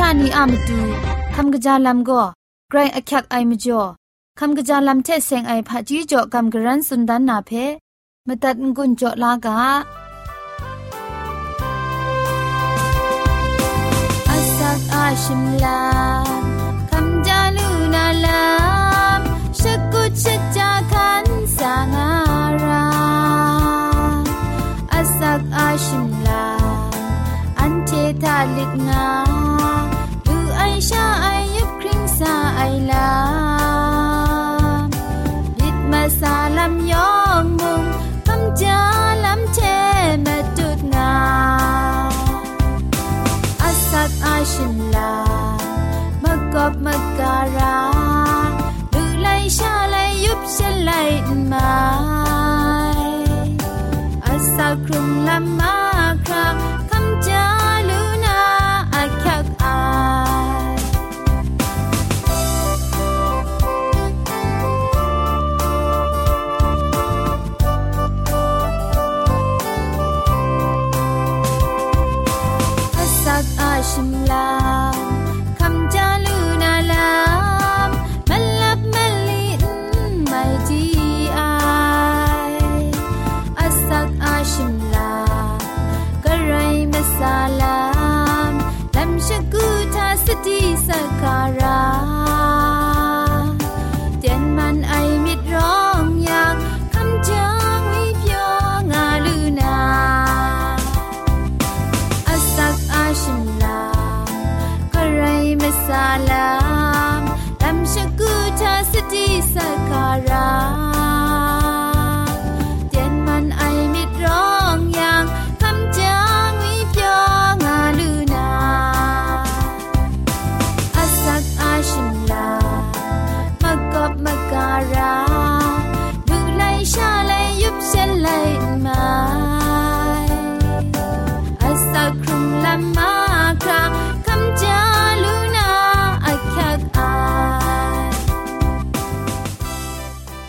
ชานีอามตูคำกะจาลัมก็ไกรอักยักไอมจ่อคำกะจาลำเทเซงไอผาจีจ่อคำกะรันสุนดันนาเพมตัดกุญจ่อลากาอาสักอาชิมลาคำจาลูนาลามชกุชจาคันสางาราอาสักอาชิมลาอันเททาลิกงา ดูไอชาไอยุบคริง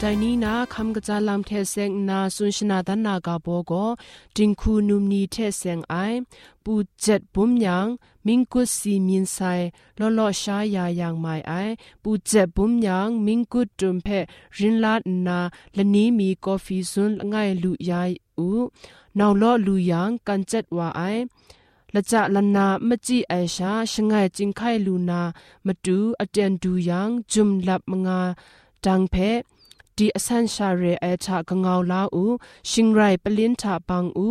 ใจนี้นะคำกระจาลำเทเซงนาสุนชนาดนากาโบโกจิงคูนุมนีเทเซงไอปูเจ็ดบุมยังมิงกุสีมินไซลอลอชายายังไม่ไอปูเจ็ดบุมยังมิงกุตุมเพรินลาดนาละนี้มีกาแฟซุนง่ายลุยายอูนาวลอลุยังกันเจ็ดว่าไอละจะละนามจิไอชาชงายจิงไข่ลูนามาดูอเจนดูยังจุมลับมงาดังเพ ဒီအဆန်ရှာရဲအချာကငေါလာဥရှင်ရိုင်ပလင်းထပန်းဥ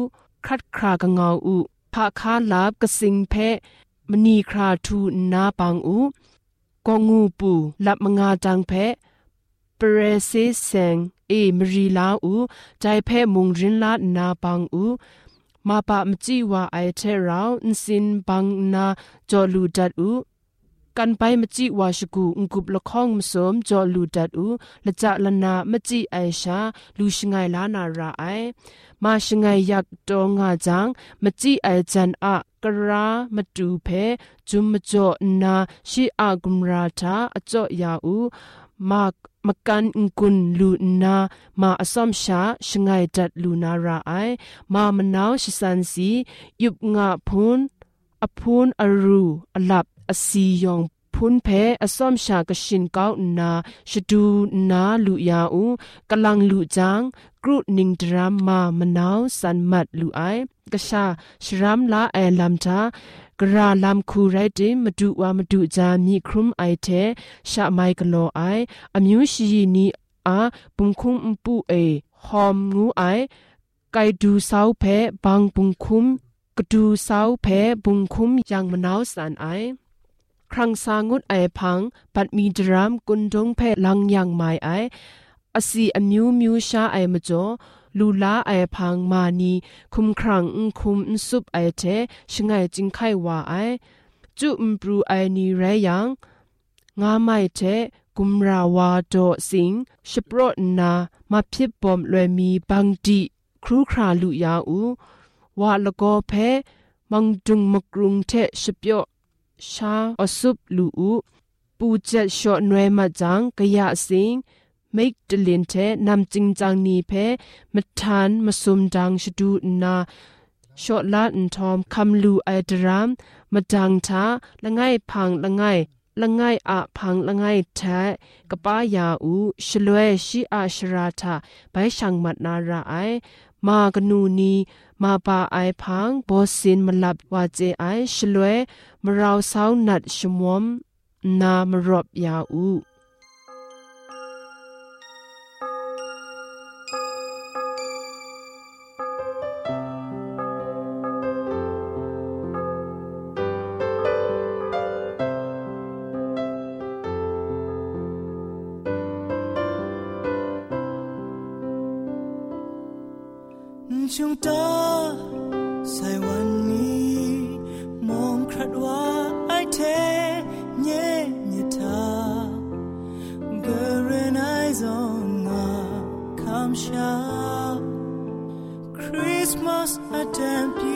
ခတ်ခရာကငေါဥဖာခါလာကစင်ဖဲမနီခရာထူနာပန်းဥကောငူပူလပ်မငါတန်းဖဲပရစီစင်အေမရီလာဥဂျိုင်ဖဲမုန်ရင်လာနာပန်းဥမပါမကြည့်ဝအိုက်ထဲရောင်အစင်ပန်းနာဂျောလူဒတ်ဥ กันไปมจิวาชกูงกุบละข้องมสมจอลูดัดอูละจะละนามจิไอชาลูชงายลานาราไอมาชงายยักตองาจังมจิไอจันอะกรามาดูเพจุมมจ่อนาชีอากุมราทาอจ่อยาอูมากมกันกุนลูนามาอสมชาชงายดัดลูนาราไอมามนาวชิสันสียุบงาพูน อพูนอรูอลับอสียองพุนเพอสอมชากชินก้าวนาชดูนาลุยาอูกำลังลุจางกรุนิงดรามมามนาวสันมัดลุไอกะชาชรามลาแอลัมทากราลามคูไรติมดุวามดุจามีครุมไอเทชะไมกโลไออมิวชีนีอาปุงคุมปูเอหอมงูไอไกดูเซาเพบางปุงคุม กดูเซาเพบุงคุมยังมนาวสันไอ ครั้งสางุดไอพัง ปัดมีดรามกุนดงเพลังยังไมไออสีอมิวมิวชาไอมจ่อลูลาไอพังมานีคุมครังอุคุมสุบไอเทชงไงจิงไขว่าไอจุมปรูไอนีเรยังงาไม่เทกุมราวาโดสิงชปรนามาพิบปอมลวยมีบังดีครูคราลุยาอู วาละก็เพมังดุงมกรุงเทชเปียวชาอสุบลูอูปูเจ็ดชอหน่วยมาจังกะยะสิงเมิกดลินเทนำจิงจังนีเพมทานมาสุมดังชดูนาชอลาอนทอมคำลูไอดรามมาดังทาละไงพังละไงละไงอะพังละไงแทกป้ายาอูชลวยชีอาชราทาไปชังมัดนาราไอมากนูนี อูชลวยชีอาป่างมัดนาราไอมากนูนีมาปาไอพังบอสินมลับว่าเจไอชลวยมราวสาวนัดชมวมนามรบยาอู 穷的在วันนี้มองครัดว่าไอเทเnye nye ta garen eyes on a come sha Christmas attempt by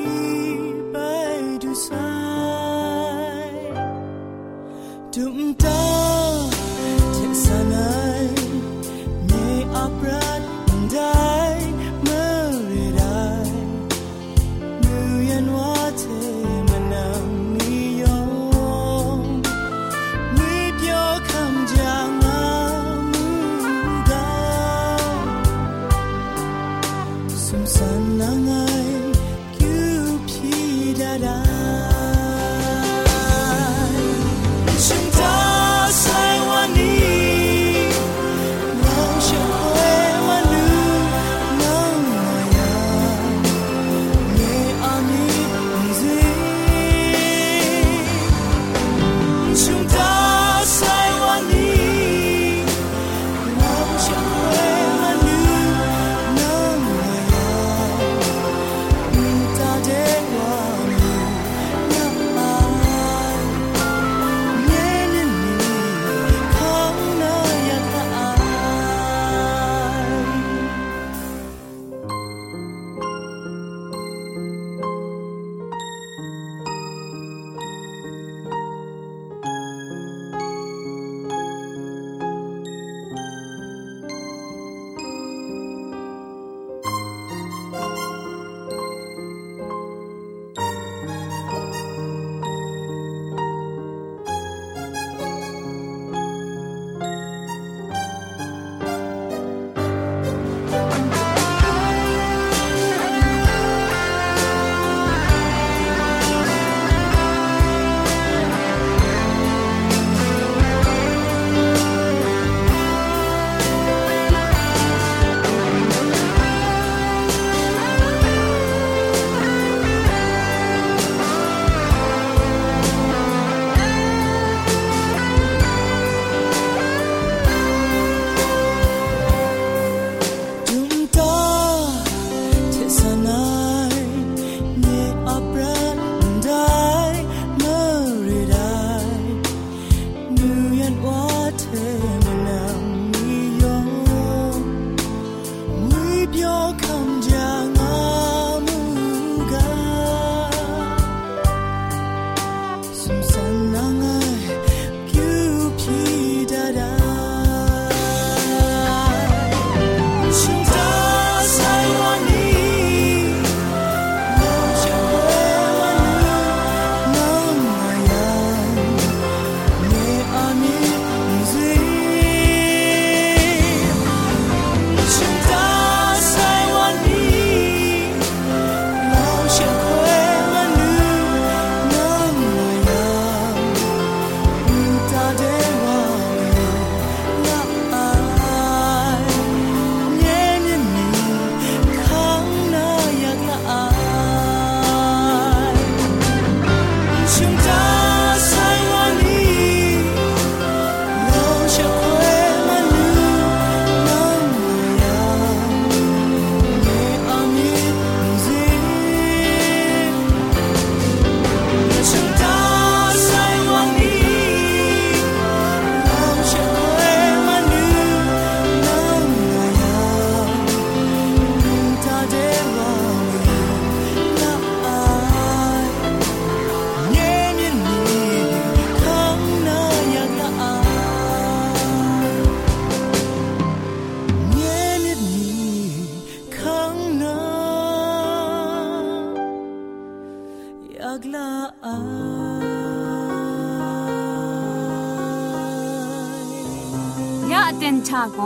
เต็นชาโก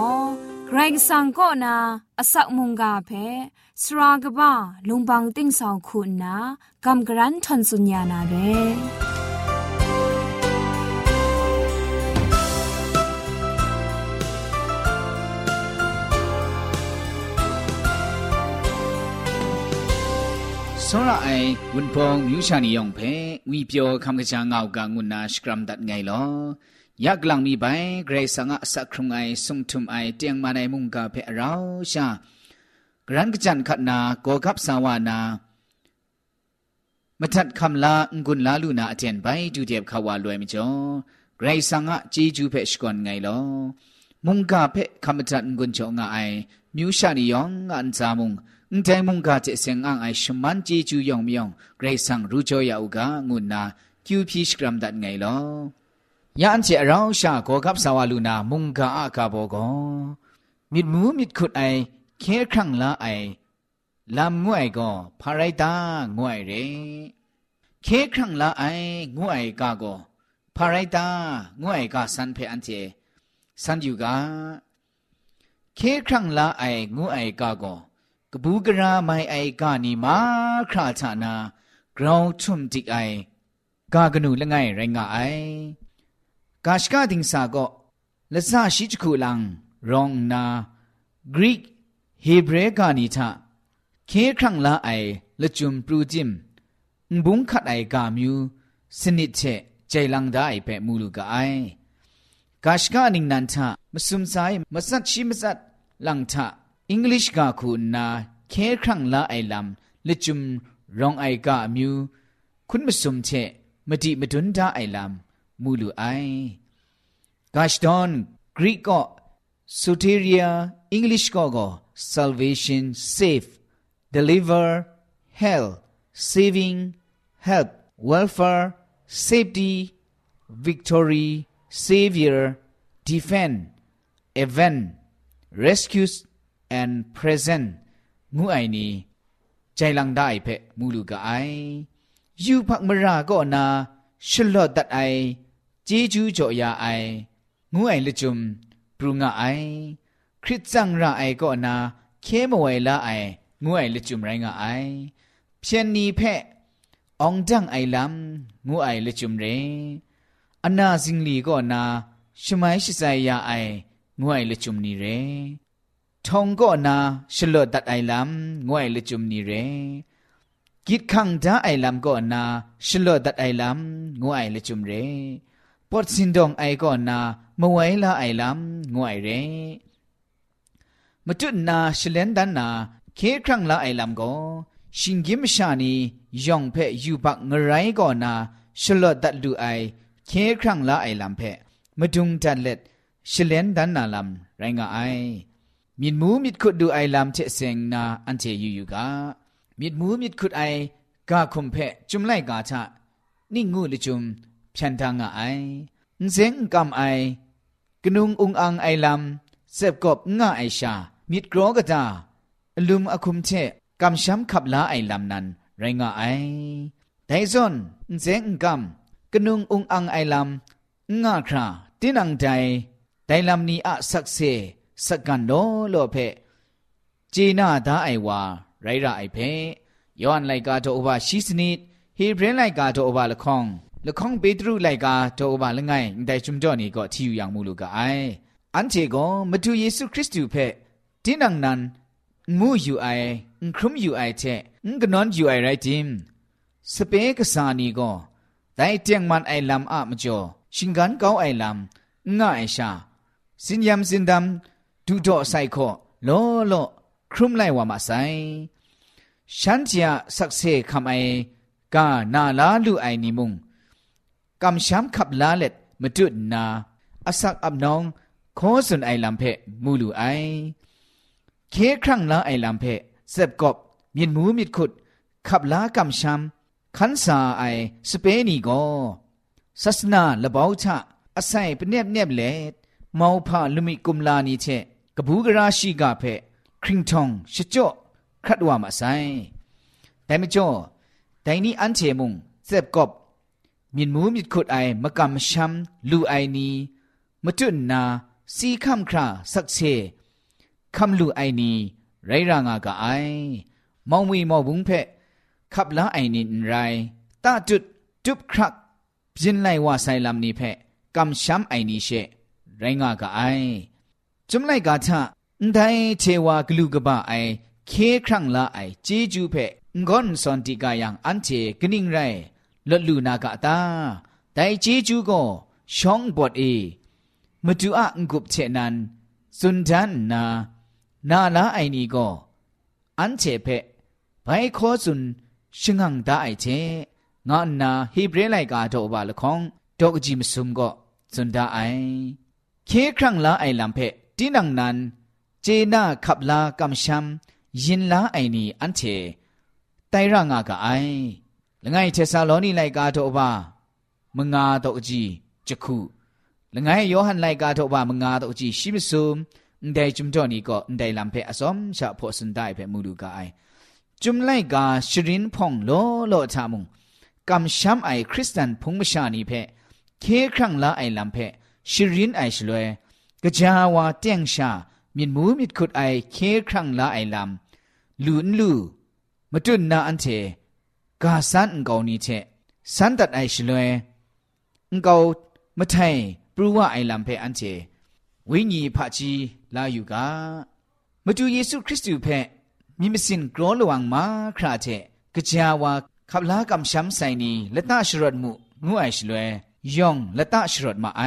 ไกรสังก็นาอสักมุงกาเพสรากบ้าลุงบังติ้งสองคุณนากำกรันทนสุญญานาเรစောရအိုင်ဝန်ဖုံမြူရှာနီယောင်ဖဲငွေပြောခမ်ကချာငောက်ကငုနာစကရမ်ဒတ်ငိုင်လော ยักลังมีใบเกรสังะสักครุงไอสุงทุมไอเตียงมาในมุงกาเพเราชากรันกจันขัดนาโกกับสาวานามาทัดคำลากุนลาลูนาเจนไปดูเดียบขาวาลวยมิจอเกรสังะจีจูเพชกอนไงลอมุงกาเพคำทัดกุนจงไอมิวชานิยองอันจามุงอุ้งใจมุงกาเจเซงอังไอชมันจีจูยองมิยองเกรสังรู้จอยาอุกางุนนาคิวพีสกรัมดัดไงลอ ยาอันเจเราชาโกกับสาวลูนามุงกาอากาโบกอมิดมูมิดขุดไอเคครั้งละไอลำงวยก็พาไรตางวยเรเคครั้งละไองวยกาโกพาไรตางวยกาสันเพอันเจสันอยู่กาเคครั้งละไองวยกาโกกบูกราไม่ไอกานีมาคราชานากราวชุมติกไอกากนูละไงไรงาไอ กาชกาดิงสาก็ละซาชิจคูลังรองนากรีกเฮเบรกานิทาเคครั้งละไอละจุมปรูจิมบุงขัดไอกามิวสนิทเชใจลังได้เปมูลูกไอกาชกานิงนันทามสุมไซมาสัตชิมสัตลังทาอังกฤษกาคูนาเคครั้งละไอลำละจุมรองไอกามิวคุณมาสุมเชมดิมดุนดาไอลำ มูลูไอกาชดอนกรีกก็สุเทเรียอังกฤษก็ก็ salvation save deliver help saving help welfare safety victory savior defend event rescues and present งูไอนี่ใจลังได้เพะมูลูกไอยูพักมราก็นาชลอดตัดไอ จีจูจ่อยาไองูไอละจุมปรุงะไอคริสจังระไอก็นาเคมไวละไองวยละจุมไรงะไอเพียนนีเพะองจังไอลำงูไอละจุมเรอนาซิงลีก็นาชมัยชิไซยาไองวยละจุมนีเรทองก็นาชลดตัดไอลำงวยละจุมนีเรกิดขังดาไอลำก็นาชลดตัดไอลำงวยละจุมเร ปอดสินดองไอก็นามวยละไอลำงวยเรมาจุนนาชเลนดันนาเคครั้งละไอลำก็ชิงกิมชานียองเพยูบักงไรก็นาชลอดัดดูไอเคครั้งละไอลำเพมาดุงจัดเล็ดชเลนดันนาลำไรงาไอมิดมูมิดขุดดูไอลำเชเซงนาอันเจยูยูกามิดมูมิดขุดไอกาคุมเพจุมไลกาชะนิ่งงูลิจุม ฉันทางไอเสียงกำไอกนุงอุงอังไอลำเสบกบง่ายชา มิดกรอกระาลุมอคุมเชกำช้ำขับลาไอลำนั้น ไรง่ายแต่ส่วนเสียงกำกนุงอุงอังไอลำง่าคราตินังใจแต่ลำนี้อะสักเสสักกันโนโลเพจีน่าตาไอวา ไรระไอเพย้อนไลกาโตอบาชิสนิดฮีเพรนไลกาโตอบาละคอง ละข้องเปตรุไลกาโตอบาละไงแต่จุมจ่อนี่ก็ที่อยู่อย่างมูลูกาไออันเจก็มาดูเยซูคริสต์เพดินังนั้นงูอยู่ไอครุมอยู่ไอเชงกนอนอยู่ไอไรจิมสเปกสานีก็แต่เตียงมันไอลำอะมจ่อชิงกันเกาไอลำง่ายชาสินยำสินดำดูดอไซคโลโลครุมไลว่ามาไซฉันจะสักเซคำไอกานาลาลูไอนิมุง กำช้ำขับลาเล็ดมาจุดนาอสักอับน้องขอสุนไอลำเพะมูลูไอ เคครั้งละไอลำเพะเสบกบมีดหมูมีดขุด ขับลากำช้ำขันสาไอสเปนีโกศาสนาละบ่าวชะอาศัยเป็นเนบเนบเล็ดเมาวพาลุมิกุมลานีเชกบูกราชีกาเพคริงทองชจ่อครัดว่ามาไซแต่ไม่จ่อแต่นี้อันเชมุงเสบกบ มีดหมูมีดขุดไอมะกำช้ำลูไอนีมจุนนาสีคำคราสักเชคำลูไอนีไรรางากะไอมองวีมอบุงเพขับละไอนินไรตาจุดจุบครักจินไลว่าไซลำนี้เพกำช้ำไอนีเชไรงากะไอจุมไลกาทะได้เทวากลูกบะไอเคครั้งละไอเจจูเพงอนสอนติกายังอันเทกนิ่งไร ลดลูนากะตาแต่เจจูก็ช่องบทเอมาดูอ่ะงกุบเชนันสุนทันนานาลาไอนี้ก็อันเทเพไปขอสุนชิงังตาไอเชงอนนาฮีบรไลกาโตบาละคองดอกจิมซุมก็สุนดาไอเคครั้งละไอลำเพตินังนันเจนาขับลากำชัมยินลาไอนี้อันเทไตร่างากะไอ ละไงเทซาโลนิไลกาโตบามงาโตจีจักขุละไงโยฮันไลกาโตบามงาโตจีชิมซุมไดจุมโตนี่ก็ไดลัมเพอสอมชะพอสันไดเพมูดูกาไอจุมไลกาชรินพ่องโลโลทามุงกำช้ำไอคริสเตนพุงมชานีเพเคครั้งละไอลำเพชรินไอชลวยกะจาวาเตียงชามินมูมิดขุดไอเคครั้งละไอลำลุนลูมาจุนนาอันเท กาสันกอนี้เชสันตัดไอชลวยกอมะไทยปรูว่าไอลำเพอันเจวิญีพะจีลาอยู่กามาดูเยซูคริสต์อยู่เพมีมิสินกรอลวังมาคราเจกะจาวาขับลากำช้ำไซนีละตาชรดมุงูไอชลวยยองละตาชรดมาไอ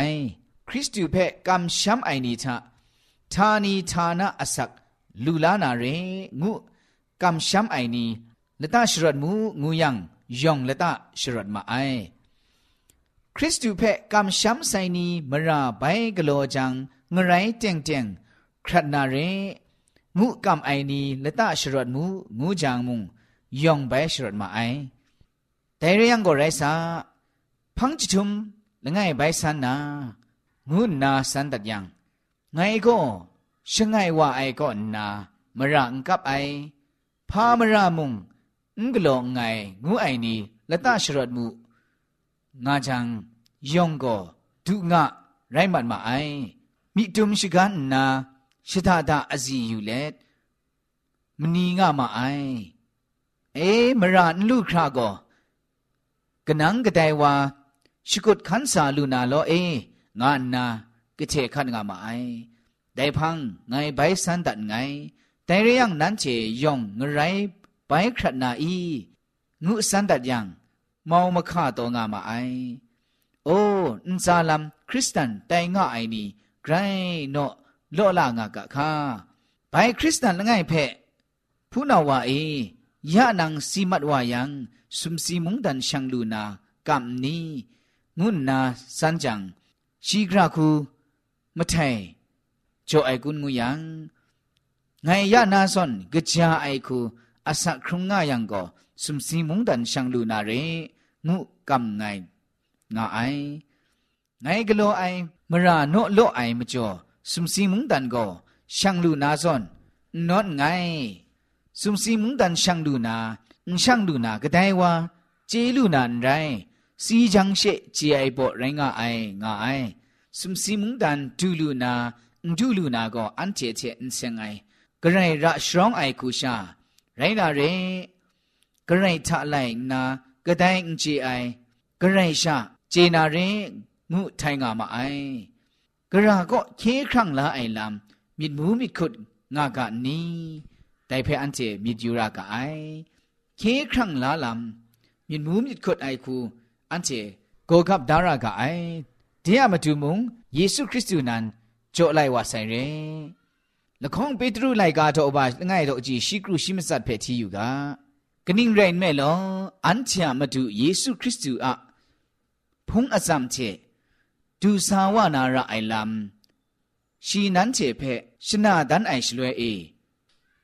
คริสต์อยู่เพกำช้ำไอนีทะทานีทานะอสักลูลานาเรงูกำช้ำไอนี ละตาชรัดมูงูยังยองละตาชรัดมาไอคริสตูเพกำช้ำไซนีมราใบกโลจังเงไรเตียงเตียงครัดนาเรมูกำไอนีละตาชรัดมูงูจางมุงยองไปชรัดมาไอแต่เรื่องก็ไรซาพังจิตุมละไงใบสันนางูนาสันตัดยังไงก็ช่างไงว่าไอก็นามรังกับไอพามรามุง งกลองไงงูไอนีละตาชรดมูงาจังยองก็ดุงะไรมันมาไอมิตุมชิกันนาชิตาดาอซีอยู่เลดมนีงามาไอเอมรานลูกคราก็กนังกะไดว่าชิกุดขันสาลูนาโลเองานนากะเชขันงามาไอได้พังไงใบสันตัดไงแต่เรื่องนั้นเจยองงไร ไปครัดนาอีงูสันตัดยังมองมาฆ่าตัวงามาไอโอ้นซาลัมคริสตันแต่งาไอนี่ไกรโนโลลางากะคาไปคริสตันละไงเพผู้นาวาเอยะนังสีมัดวายังสุมสีมุงดันชังลูนากัมนี้งุนนาสันจังชีกราคูมะไทโจไอกุนงูยังไงยะนาซอนกะจาไอคู อาศักครุงงายังก็สุมสีมุงดันชังลูนาเรงูกัมไงงาไอไงกะโลไอมราโนโลไอมจ่อสุมสีมุงดันก็ช่างลูนาซอนนอนไงสุมสีมุงดันช่างลูนาช่างลูนากระไดว่าเจลูนานไรสีจังเชเจไอบ่ไรงาไองาไอสุมสีมุงดันดูลูนาดูลูนาก็อันเจเจอินเซงไอกระไรระชรองไอคูชา ไรนาเรกระไรทะไลนากระไดอินเจไอกระไรชาเจนาเรงุไทงามาไอกระก็เคครั้งละไอลำมิดมูมิดขุดงากะนี้แต่เพออันเจมิดยูรากะไอเคครั้งละลำมิดมูมิดขุดไอคูอันเจโกกับดารากะไอเดียมาดูมุงเยซูคริสต์นั้นโจไลว่าไซเร ละข้องเปตรูไลกาโตอบาง่ายโตจีชิกรุชิมสัตเพทีอยู่กะกนิ่งไรแม่ลออันเทียมาดูเยซูคริสต์อะพงอซัมเชดูสาวานาระไอลัมชีนั้นเจเพชนะดันไอชลวยเอ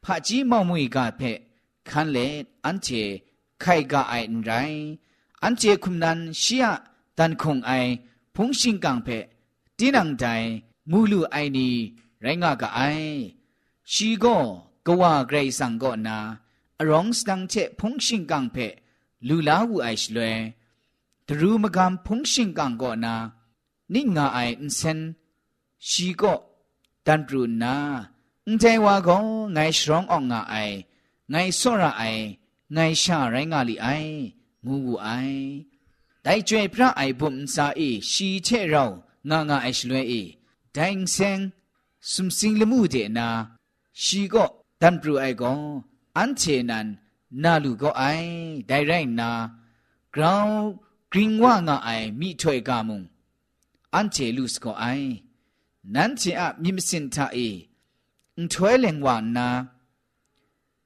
พระจีมอมุยกาเพคันเลอันเจไข่กาไออันไรอันเจคุมนันเชียดันคงไอพงชิงกังเพตีนังใจมูลูไอนี รงากาไอชีโกกว่าเกรซังก็นาอรองสตังเชพงชิงกังเพลูลาหูไอชลวยตรูมกามพงชิงกังก็นานิ่งงาไออินเซนชีก็ ดันปรูนาอุนใจว่าก็ไงสรองออกงาไอไงสระไอไงชาไรงาลีไองูงูไอได้จวยพระไอบุมซาเอชีเชเรางางาไอชลวยเอได้เซง สุมสิงละมูเดนาชีก็ดันปรูไอก็อันเชนันนาลูก็ไอได้ไรนากราวกริงว่างาไอมีถวยกามุงอันเชลูสก็ไอนั้นเชอะมิมสินทาเออุถวยเลงวานา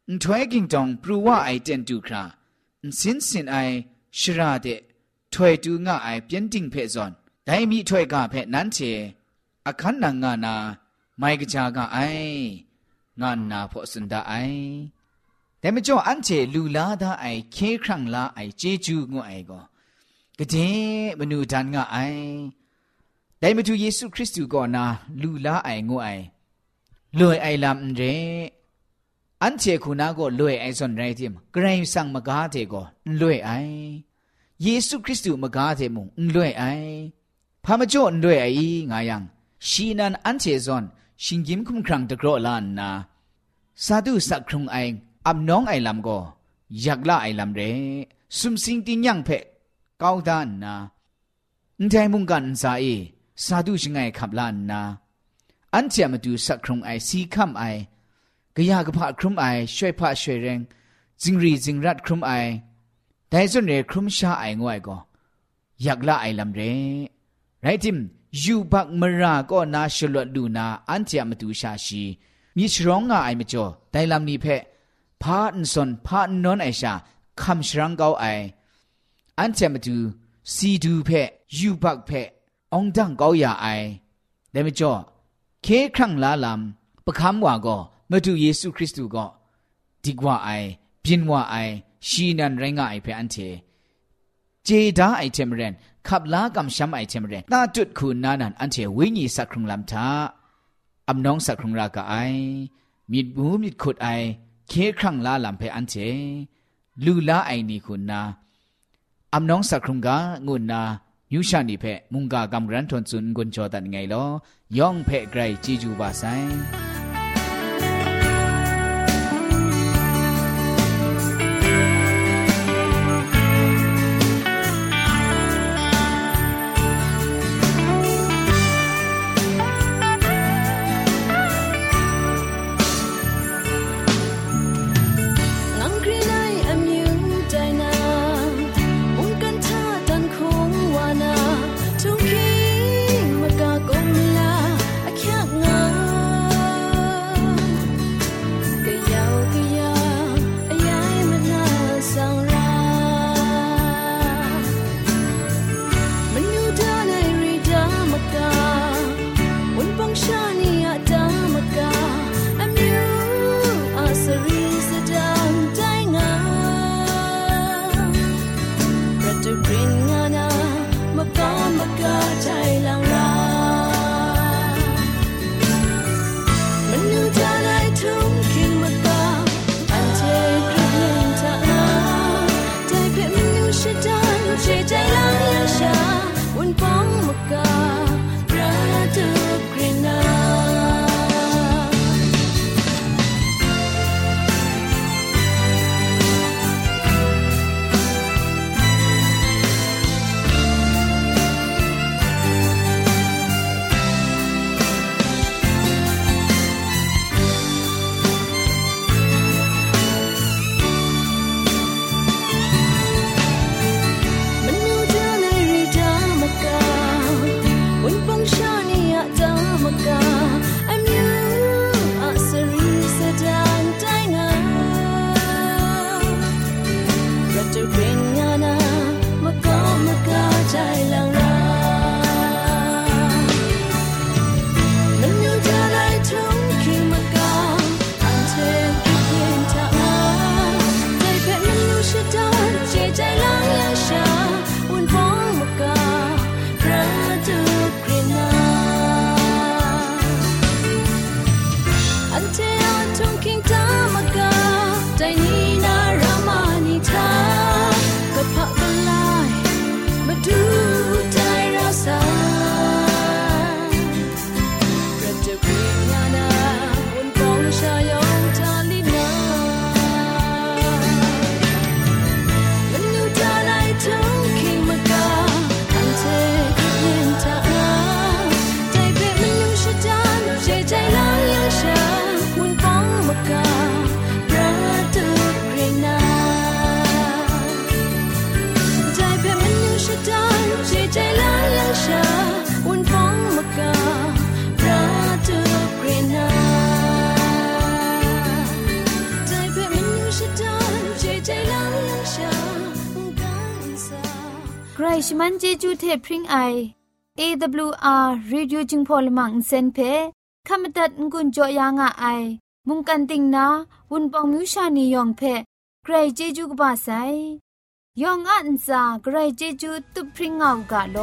อุถวยกิงตองปรูว่าไอเจนดูคราอุสินสินไอชราเดถวยดูงาไอเปียนติงเพซอนได้มีถวยกาเพนั้นเชอคันนางานา ไม่กจากาไองานนาพอสุนดาไอแต่ไม่จออันเจลูลาดาไอเคครั้งลาไอเจจูงไอก็กะเจมนูดันงาไอแต่ไม่ถูเยซูคริสต์ก็นาลูลาไองไอลวยไอลำเรอันเจคุณาก็ลวยไอซอนไรทิมกรายสังมกาเทก็ลวยไอเยซูคริสต์มกาเทมุงลวยไอพามาจ่อลวยไองายังชีนันอันเจซอน ชิงกิมคุมครังตะกรอลานนาสาธุสักครุงไออับน้องไอลำก็อยากละไอลำเรสุมสิงตินยังเพก้าวดานนาอุทัยมุงกันสาเอสาธุชิงไอขับลานนาอันเจมาดูสักครุงไอสีคำไอกะยากะพะครุมไอช่วยพะช่วยแรงจิงรีจิงรัดครุมไอแต่ส่วนเรครุมชาไองวยก็อยากละไอลำเรไรทิม ยูบักมราก็นาชลวดดูนาอันเจมาดูชาชีมีชร้องงาไอมจ่อไดลำนี้เพพาอันสนพาอันนอนไอชาคำชรังเกาไออันเจมาดูซีดูเพยูบักเพองดังเกาอย่าไอเดมจ่อเคครั้งลาลำประคำว่าก็มาดูเยซูคริสต์ก็ดีกว่าไอพินว่าไอชีนันไรงาไอเพอันเท เจดาไอเทมเรนขับลากำช้ำไอเทมเรนตาจุดคุณนานันอันเทวิญีสักครุงลำทาอำน้องสักครุงรากะไอมีดบูมีดขุดไอเคครั้งลาลำเพอันเทลูลาไอนี่คุณนาอำน้องสักครุงกางุนนายูชานีเพมุงกากำรันทนซุนกุนจอตันไงลอย่องเพไกรจีจูบาไซ ชมันเจจูเทพริงไอ AWR Radio จึงพอลมังเซนเพขมตัดงุนจอยางอ้ายมุงกันติงนาวุนปองมิวชานียองเพใครเจจูกบาไซยองอันซาใครเจจูตุพริงเอากาโล